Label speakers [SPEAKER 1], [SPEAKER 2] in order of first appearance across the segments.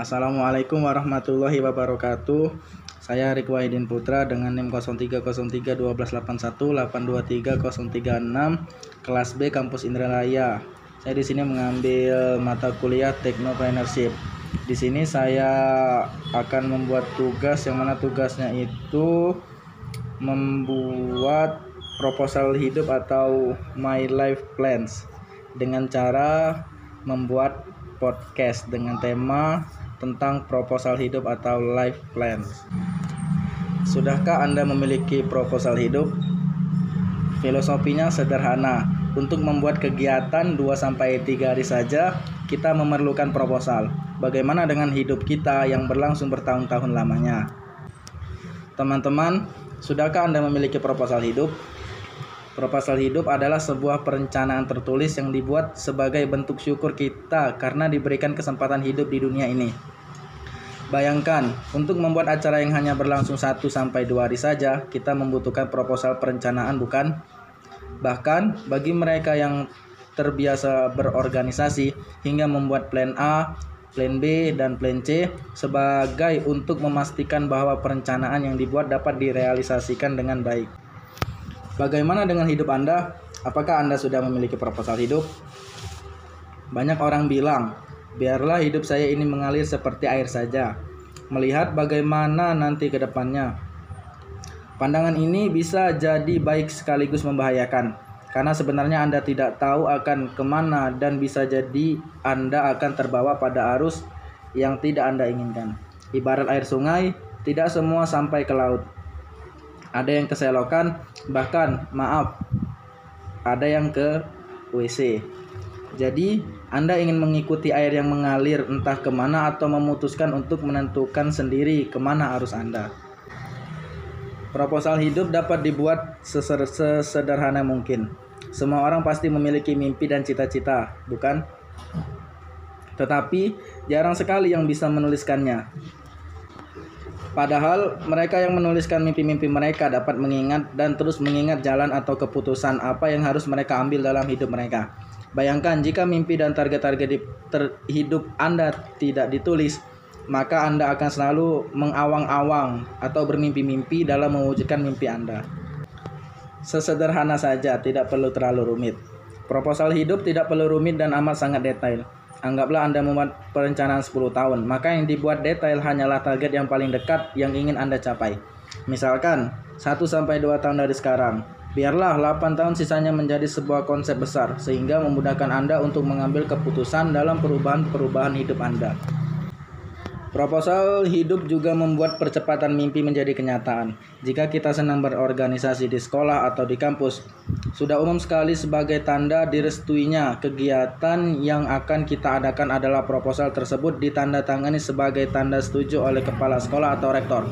[SPEAKER 1] Assalamualaikum warahmatullahi wabarakatuh. Saya Rik Wahidin Putra dengan NIM 03031281823036 kelas B kampus Indralaya. Saya di sini mengambil mata kuliah Technopreneurship. Di sini saya akan membuat tugas yang mana tugasnya itu membuat proposal hidup atau my life plans dengan cara membuat podcast dengan tema tentang proposal hidup atau life plan. Sudahkah Anda memiliki proposal hidup? Filosofinya sederhana. Untuk membuat kegiatan 2 sampai 3 hari saja, kita memerlukan proposal. Bagaimana dengan hidup kita yang berlangsung bertahun-tahun lamanya? Teman-teman, sudahkah Anda memiliki proposal hidup? Proposal hidup adalah sebuah perencanaan tertulis yang dibuat sebagai bentuk syukur kita karena diberikan kesempatan hidup di dunia ini. Bayangkan, untuk membuat acara yang hanya berlangsung 1 sampai 2 hari saja, kita membutuhkan proposal perencanaan bukan? Bahkan bagi mereka yang terbiasa berorganisasi hingga membuat plan A, plan B, dan plan C sebagai untuk memastikan bahwa perencanaan yang dibuat dapat direalisasikan dengan baik. Bagaimana dengan hidup Anda? Apakah Anda sudah memiliki proposal hidup? Banyak orang bilang, biarlah hidup saya ini mengalir seperti air saja. Melihat bagaimana nanti ke depannya, Pandangan ini bisa jadi baik sekaligus membahayakan, karena sebenarnya Anda tidak tahu akan ke mana dan bisa jadi Anda akan terbawa pada arus yang tidak Anda inginkan. Ibarat air sungai, tidak semua sampai ke laut. Ada yang keselokan, bahkan maaf, ada yang ke WC. Jadi, Anda ingin mengikuti air yang mengalir entah ke mana atau memutuskan untuk menentukan sendiri ke mana arus Anda. Proposal hidup dapat dibuat sesederhana mungkin. Semua orang pasti memiliki mimpi dan cita-cita, bukan? Tetapi jarang sekali yang bisa menuliskannya. Padahal mereka yang menuliskan mimpi-mimpi mereka dapat mengingat dan terus mengingat jalan atau keputusan apa yang harus mereka ambil dalam hidup mereka. Bayangkan jika mimpi dan target-target hidup Anda tidak ditulis, maka Anda akan selalu mengawang-awang atau bermimpi-mimpi dalam mewujudkan mimpi Anda. Sesederhana saja, tidak perlu terlalu rumit. Proposal hidup tidak perlu rumit dan amat sangat detail. Anggaplah Anda membuat perencanaan 10 tahun, maka yang dibuat detail hanyalah target yang paling dekat yang ingin Anda capai. Misalkan, 1 sampai 2 tahun dari sekarang. Biarlah 8 tahun sisanya menjadi sebuah konsep besar sehingga memudahkan Anda untuk mengambil keputusan dalam perubahan-perubahan hidup Anda. Proposal hidup juga membuat percepatan mimpi menjadi kenyataan. Jika kita senang berorganisasi di sekolah atau di kampus, sudah umum sekali sebagai tanda direstuinya kegiatan yang akan kita adakan adalah proposal tersebut ditandatangani sebagai tanda setuju oleh kepala sekolah atau rektor.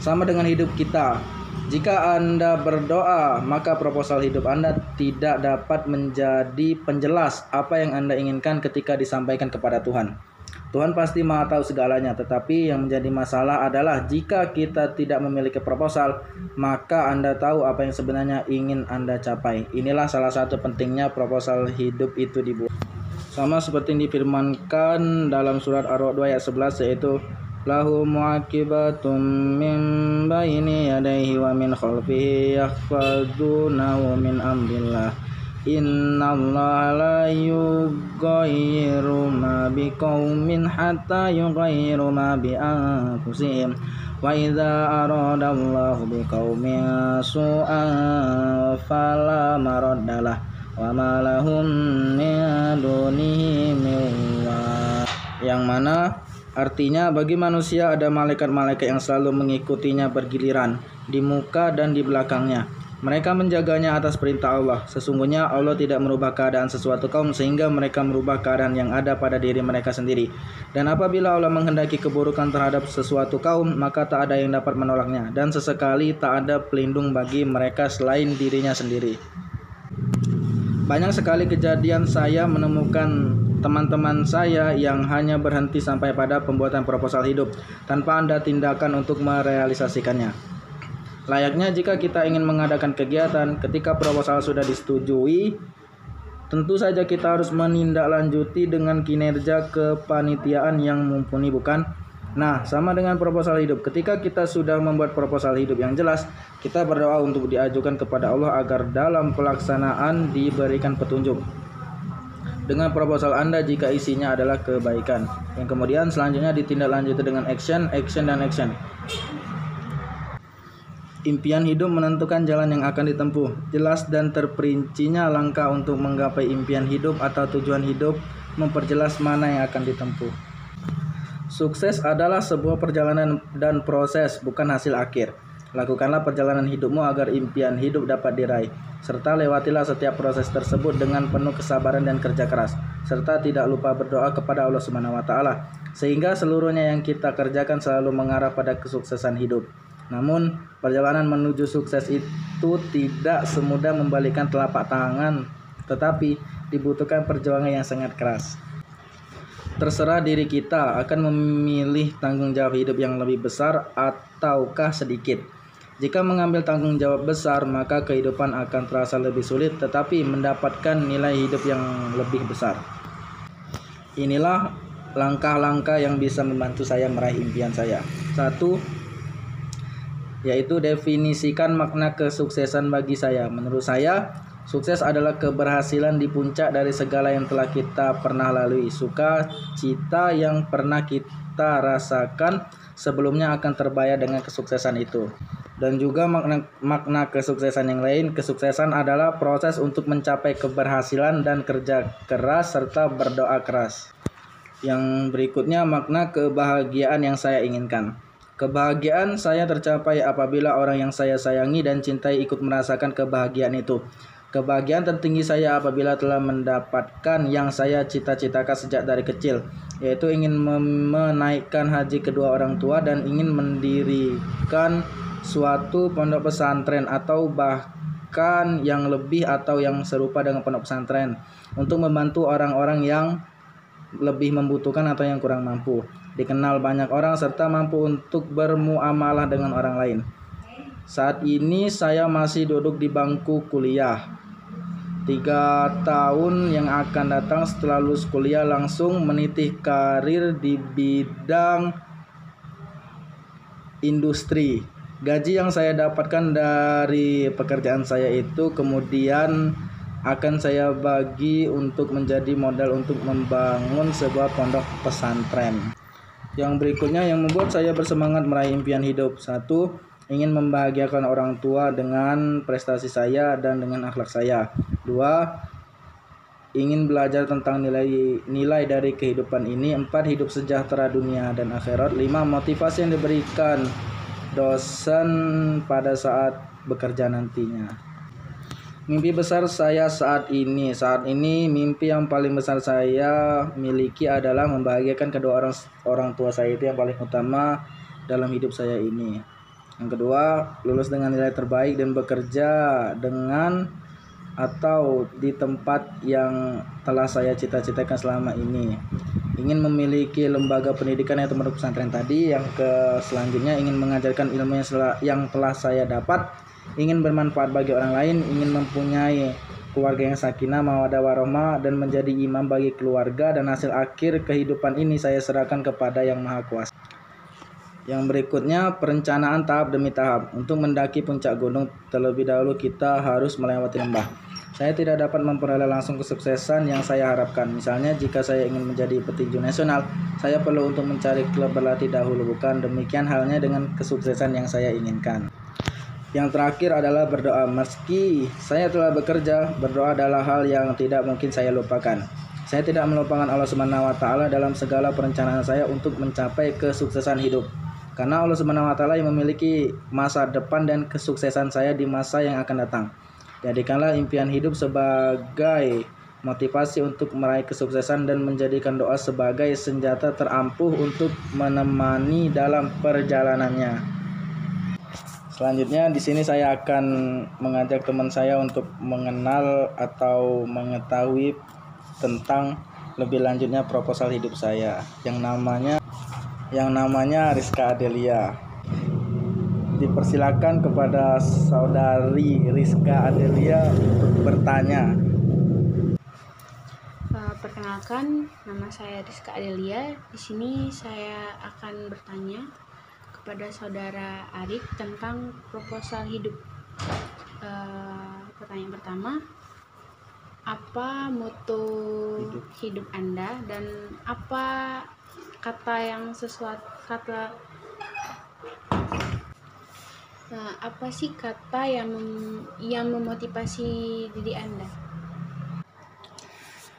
[SPEAKER 1] Sama dengan hidup kita, jika Anda berdoa, maka proposal hidup Anda tidak dapat menjadi penjelas apa yang Anda inginkan ketika disampaikan kepada Tuhan. Tuhan pasti maha tahu segalanya, tetapi yang menjadi masalah adalah jika kita tidak memiliki proposal, maka Anda tahu apa yang sebenarnya ingin Anda capai. Inilah salah satu pentingnya proposal hidup itu dibuat. Sama seperti yang difirmankan dalam surat Ar-Ra'd ayat 11 yaitu lahu muaqibatum min baini yadayhi wa min khalfihi yahfazunahu min amrillah Inna Allah la yughayyiru ma biqaumin hatta yughayyiru ma bi anfusihim wa idza arada Allah biqaumin su'an fala maraddalah wa ma lahum min dunihi min yang mana artinya bagi manusia ada malaikat-malaikat yang selalu mengikutinya bergiliran di muka dan di belakangnya mereka menjaganya atas perintah Allah. Sesungguhnya Allah tidak merubah keadaan sesuatu kaum sehingga mereka merubah keadaan yang ada pada diri mereka sendiri. Dan apabila Allah menghendaki keburukan terhadap sesuatu kaum, maka tak ada yang dapat menolaknya. Dan sesekali tak ada pelindung bagi mereka selain dirinya sendiri. Banyak sekali kejadian saya menemukan teman-teman saya yang hanya berhenti sampai pada pembuatan proposal hidup tanpa Anda tindakan untuk merealisasikannya. Layaknya jika kita ingin mengadakan kegiatan, ketika proposal sudah disetujui, Tentu saja kita harus menindaklanjuti dengan kinerja kepanitiaan yang mumpuni bukan? Nah, sama dengan proposal hidup. Ketika kita sudah membuat proposal hidup yang jelas, kita berdoa untuk diajukan kepada Allah agar dalam pelaksanaan diberikan petunjuk. Dengan proposal Anda jika isinya adalah kebaikan. Yang kemudian selanjutnya ditindaklanjuti dengan action, action dan action. Impian hidup menentukan jalan yang akan ditempuh. Jelas dan terperincinya langkah untuk menggapai impian hidup atau tujuan hidup memperjelas mana yang akan ditempuh. Sukses adalah sebuah perjalanan dan proses, bukan hasil akhir. Lakukanlah perjalanan hidupmu agar impian hidup dapat diraih, serta lewatilah setiap proses tersebut dengan penuh kesabaran dan kerja keras, serta tidak lupa berdoa kepada Allah Subhanahu wa taala, sehingga seluruhnya yang kita kerjakan selalu mengarah pada kesuksesan hidup. Namun, perjalanan menuju sukses itu tidak semudah membalikkan telapak tangan, tetapi dibutuhkan perjuangan yang sangat keras. Terserah diri kita akan memilih tanggung jawab hidup yang lebih besar ataukah sedikit. Jika mengambil tanggung jawab besar, maka kehidupan akan terasa lebih sulit, tetapi mendapatkan nilai hidup yang lebih besar. Inilah langkah-langkah yang bisa membantu saya meraih impian saya. Satu, yaitu definisikan makna kesuksesan bagi saya. Menurut saya, sukses adalah keberhasilan di puncak dari segala yang telah kita pernah lalui. Suka cita yang pernah kita rasakan sebelumnya akan terbayar dengan kesuksesan itu. Dan juga makna, makna kesuksesan yang lain, kesuksesan adalah proses untuk mencapai keberhasilan dan kerja keras serta berdoa keras. Yang berikutnya makna kebahagiaan yang saya inginkan. Kebahagiaan saya tercapai apabila orang yang saya sayangi dan cintai ikut merasakan kebahagiaan itu. Kebahagiaan tertinggi saya apabila telah mendapatkan yang saya cita-citakan sejak dari kecil, yaitu ingin menaikkan haji kedua orang tua dan ingin mendirikan suatu pondok pesantren atau bahkan yang lebih atau yang serupa dengan pondok pesantren untuk membantu orang-orang yang lebih membutuhkan atau yang kurang mampu dikenal banyak orang serta mampu untuk bermuamalah dengan orang lain. Saat ini saya masih duduk di bangku kuliah. Tiga tahun yang akan datang setelah lulus kuliah langsung menitih karir di bidang industri. Gaji yang saya dapatkan dari pekerjaan saya itu kemudian akan saya bagi untuk menjadi modal untuk membangun sebuah pondok pesantren. Yang berikutnya yang membuat saya bersemangat meraih impian hidup. Satu, ingin membahagiakan orang tua dengan prestasi saya dan dengan akhlak saya. Dua, ingin belajar tentang nilai-nilai dari kehidupan ini. Empat, hidup sejahtera dunia dan akhirat. Lima, motivasi yang diberikan dosen pada saat bekerja nantinya. Mimpi besar saya saat ini, saat ini mimpi yang paling besar saya miliki adalah membahagiakan kedua orang orang tua saya itu yang paling utama dalam hidup saya ini. Yang kedua, lulus dengan nilai terbaik dan bekerja dengan atau di tempat yang telah saya cita-citakan selama ini. Ingin memiliki lembaga pendidikan yang termasuk pesantren tadi. Yang ke selanjutnya ingin mengajarkan ilmu yang telah saya dapat ingin bermanfaat bagi orang lain, ingin mempunyai keluarga yang sakinah, mawadah warohmah dan menjadi imam bagi keluarga dan hasil akhir kehidupan ini saya serahkan kepada Yang Maha Kuasa. Yang berikutnya perencanaan tahap demi tahap. Untuk mendaki puncak gunung terlebih dahulu kita harus melewati lembah. Saya tidak dapat memperoleh langsung kesuksesan yang saya harapkan. Misalnya jika saya ingin menjadi petinju nasional, saya perlu untuk mencari klub berlatih dahulu. Bukan demikian halnya dengan kesuksesan yang saya inginkan. Yang terakhir adalah berdoa. Meski saya telah bekerja, berdoa adalah hal yang tidak mungkin saya lupakan. Saya tidak melupakan Allah taala dalam segala perencanaan saya untuk mencapai kesuksesan hidup. Karena Allah taala yang memiliki masa depan dan kesuksesan saya di masa yang akan datang. Jadikanlah impian hidup sebagai motivasi untuk meraih kesuksesan dan menjadikan doa sebagai senjata terampuh untuk menemani dalam perjalanannya. Selanjutnya di sini saya akan mengajak teman saya untuk mengenal atau mengetahui tentang lebih lanjutnya proposal hidup saya yang namanya yang namanya Rizka Adelia. Dipersilakan kepada saudari Rizka Adelia untuk bertanya.
[SPEAKER 2] Perkenalkan, nama saya Rizka Adelia. Di sini saya akan bertanya kepada saudara Arik tentang proposal hidup. Uh, pertanyaan pertama, apa moto hidup. hidup Anda dan apa kata yang sesuatu kata Nah, apa sih kata yang mem, yang memotivasi diri Anda?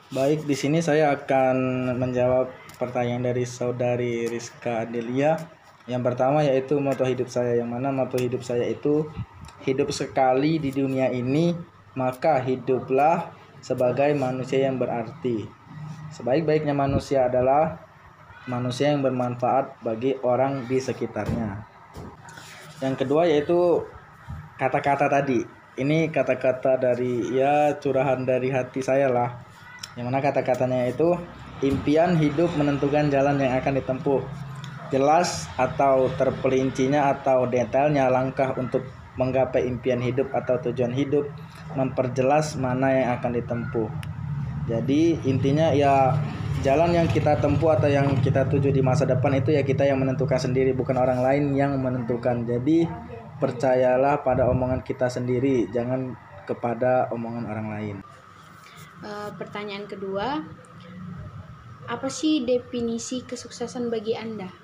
[SPEAKER 1] Baik, di sini saya akan menjawab pertanyaan dari saudari Rizka Adelia. Yang pertama yaitu moto hidup saya, yang mana moto hidup saya itu hidup sekali di dunia ini, maka hiduplah sebagai manusia yang berarti. Sebaik-baiknya manusia adalah manusia yang bermanfaat bagi orang di sekitarnya. Yang kedua yaitu kata-kata tadi. Ini kata-kata dari ya curahan dari hati saya lah. Yang mana kata-katanya itu impian hidup menentukan jalan yang akan ditempuh. Jelas atau terpelincinya atau detailnya langkah untuk menggapai impian hidup atau tujuan hidup memperjelas mana yang akan ditempuh. Jadi intinya ya jalan yang kita tempuh atau yang kita tuju di masa depan itu ya kita yang menentukan sendiri bukan orang lain yang menentukan. Jadi percayalah pada omongan kita sendiri jangan kepada omongan orang lain.
[SPEAKER 2] Uh, pertanyaan kedua apa sih definisi kesuksesan bagi anda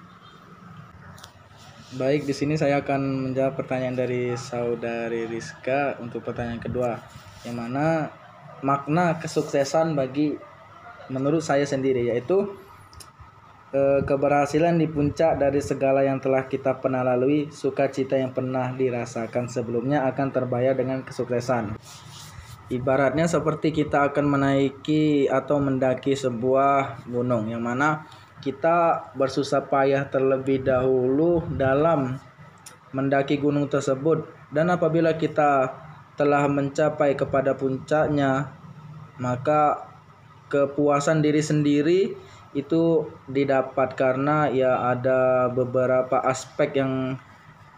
[SPEAKER 1] baik di sini saya akan menjawab pertanyaan dari saudari Rizka untuk pertanyaan kedua yang mana makna kesuksesan bagi menurut saya sendiri yaitu e, keberhasilan di puncak dari segala yang telah kita pernah lalui, sukacita yang pernah dirasakan sebelumnya akan terbayar dengan kesuksesan. Ibaratnya seperti kita akan menaiki atau mendaki sebuah gunung yang mana kita bersusah payah terlebih dahulu dalam mendaki gunung tersebut. Dan apabila kita telah mencapai kepada puncaknya maka kepuasan diri sendiri itu didapat karena ya ada beberapa aspek yang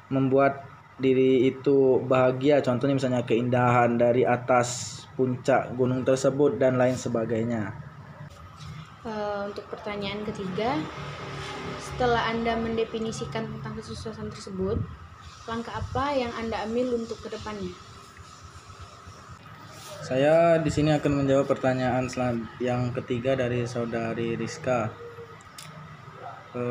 [SPEAKER 1] membuat diri itu bahagia. Contohnya misalnya keindahan dari atas puncak gunung tersebut dan lain sebagainya
[SPEAKER 2] uh, untuk pertanyaan ketiga setelah anda mendefinisikan tentang kesuksesan tersebut langkah apa yang anda ambil untuk ke depannya
[SPEAKER 1] saya di sini akan menjawab pertanyaan yang ketiga dari saudari Rizka. E,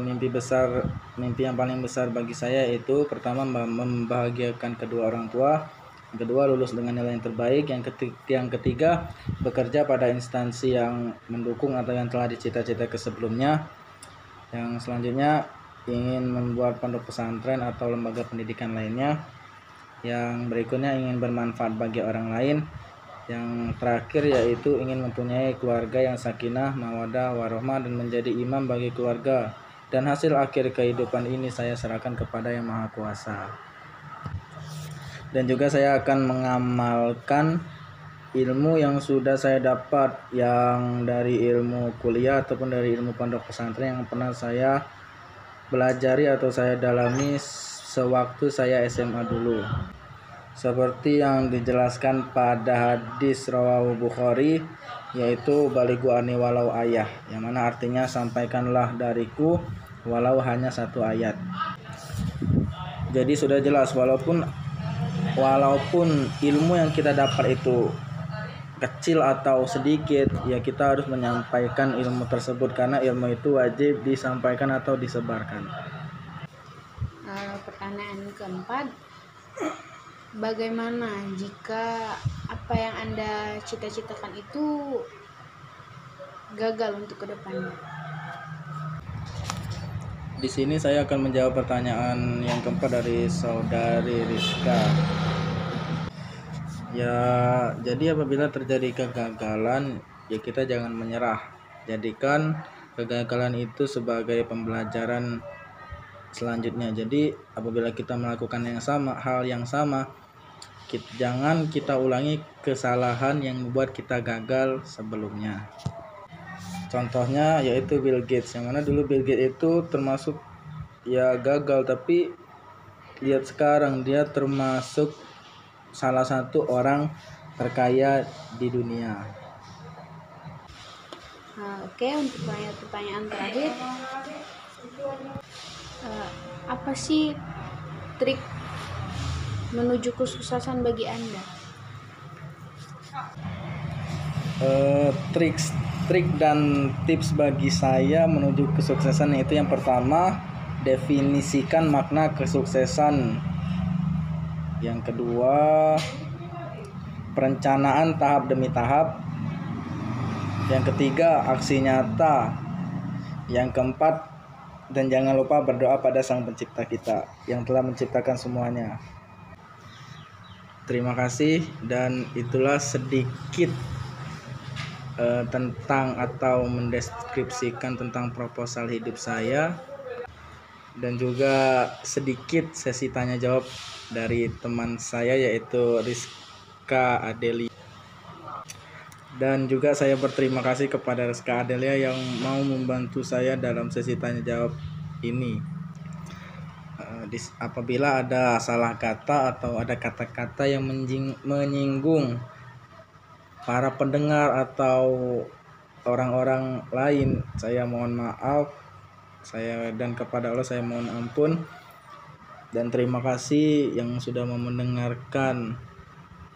[SPEAKER 1] mimpi besar, mimpi yang paling besar bagi saya itu pertama membahagiakan kedua orang tua, yang kedua lulus dengan nilai yang terbaik, yang ketiga, yang ketiga bekerja pada instansi yang mendukung atau yang telah dicita-cita ke sebelumnya. Yang selanjutnya ingin membuat pondok pesantren atau lembaga pendidikan lainnya. Yang berikutnya ingin bermanfaat bagi orang lain. Yang terakhir yaitu ingin mempunyai keluarga yang sakinah, mawadah, warohmah dan menjadi imam bagi keluarga. Dan hasil akhir kehidupan ini saya serahkan kepada yang maha kuasa dan juga saya akan mengamalkan ilmu yang sudah saya dapat yang dari ilmu kuliah ataupun dari ilmu pondok pesantren yang pernah saya belajari atau saya dalami sewaktu saya SMA dulu. Seperti yang dijelaskan pada hadis rawahu Bukhari yaitu baligu ani walau ayah yang mana artinya sampaikanlah dariku walau hanya satu ayat. Jadi sudah jelas walaupun walaupun ilmu yang kita dapat itu kecil atau sedikit ya kita harus menyampaikan ilmu tersebut karena ilmu itu wajib disampaikan atau disebarkan.
[SPEAKER 2] Pertanyaan keempat bagaimana jika apa yang anda cita-citakan itu gagal untuk ke depannya
[SPEAKER 1] di sini saya akan menjawab pertanyaan yang keempat dari saudari Rizka ya jadi apabila terjadi kegagalan ya kita jangan menyerah jadikan kegagalan itu sebagai pembelajaran selanjutnya. Jadi apabila kita melakukan yang sama, hal yang sama, kita, jangan kita ulangi kesalahan yang membuat kita gagal sebelumnya. Contohnya yaitu Bill Gates yang mana dulu Bill Gates itu termasuk ya gagal tapi lihat sekarang dia termasuk salah satu orang terkaya di dunia.
[SPEAKER 2] oke untuk pertanyaan-pertanyaan terakhir. Uh, apa sih trik menuju kesuksesan bagi anda?
[SPEAKER 1] Uh, trik trik dan tips bagi saya menuju kesuksesan itu yang pertama definisikan makna kesuksesan yang kedua perencanaan tahap demi tahap. Yang ketiga aksi nyata. Yang keempat dan jangan lupa berdoa pada sang pencipta kita yang telah menciptakan semuanya. Terima kasih dan itulah sedikit uh, tentang atau mendeskripsikan tentang proposal hidup saya dan juga sedikit sesi tanya jawab dari teman saya yaitu Rizka Adelia. Dan juga saya berterima kasih kepada Rizka Adelia yang mau membantu saya dalam sesi tanya jawab ini. Uh, apabila ada salah kata atau ada kata-kata yang menyinggung para pendengar atau orang-orang lain saya mohon maaf saya dan kepada Allah saya mohon ampun dan terima kasih yang sudah mendengarkan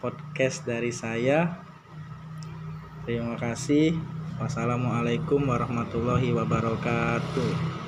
[SPEAKER 1] podcast dari saya. Terima kasih. Wassalamualaikum warahmatullahi wabarakatuh.